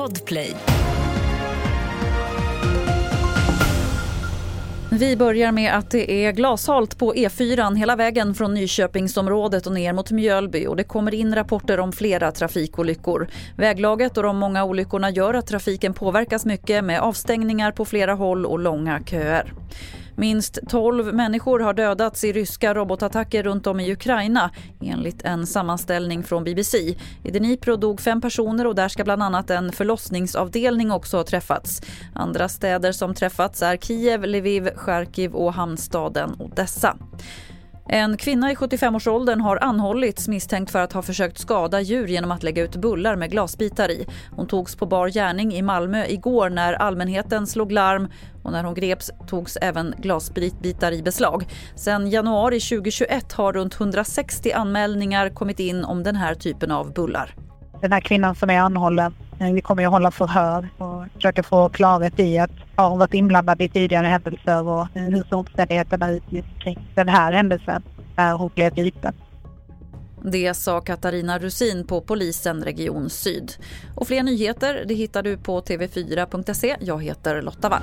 Podplay. Vi börjar med att det är glashalt på E4 hela vägen från Nyköpingsområdet och ner mot Mjölby och det kommer in rapporter om flera trafikolyckor. Väglaget och de många olyckorna gör att trafiken påverkas mycket med avstängningar på flera håll och långa köer. Minst 12 människor har dödats i ryska robotattacker runt om i Ukraina enligt en sammanställning från BBC. I Dnipro dog fem personer och där ska bland annat en förlossningsavdelning också ha träffats. Andra städer som träffats är Kiev, Lviv, Charkiv och hamnstaden Odessa. En kvinna i 75-årsåldern har anhållits misstänkt för att ha försökt skada djur genom att lägga ut bullar med glasbitar i. Hon togs på bar gärning i Malmö igår när allmänheten slog larm och när hon greps togs även glasbitar i beslag. Sen januari 2021 har runt 160 anmälningar kommit in om den här typen av bullar. Den här kvinnan som är anhållen, vi kommer ju hålla förhör och försöka få klarhet i att har hon varit inblandad i tidigare händelser och hur ser omständigheterna ut kring den här händelsen när hon blev gripen. Det sa Katarina Rusin på polisen Region Syd. Och fler nyheter det hittar du på tv4.se. Jag heter Lotta Wall.